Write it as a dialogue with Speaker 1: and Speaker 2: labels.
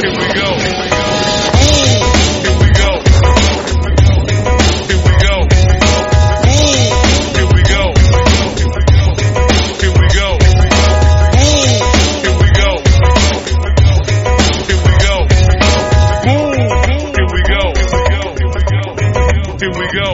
Speaker 1: Here we go. Here we go. Here we go. Here we go. Here we go. Here we go. Here we go. Here we go. Here we go. Here we go.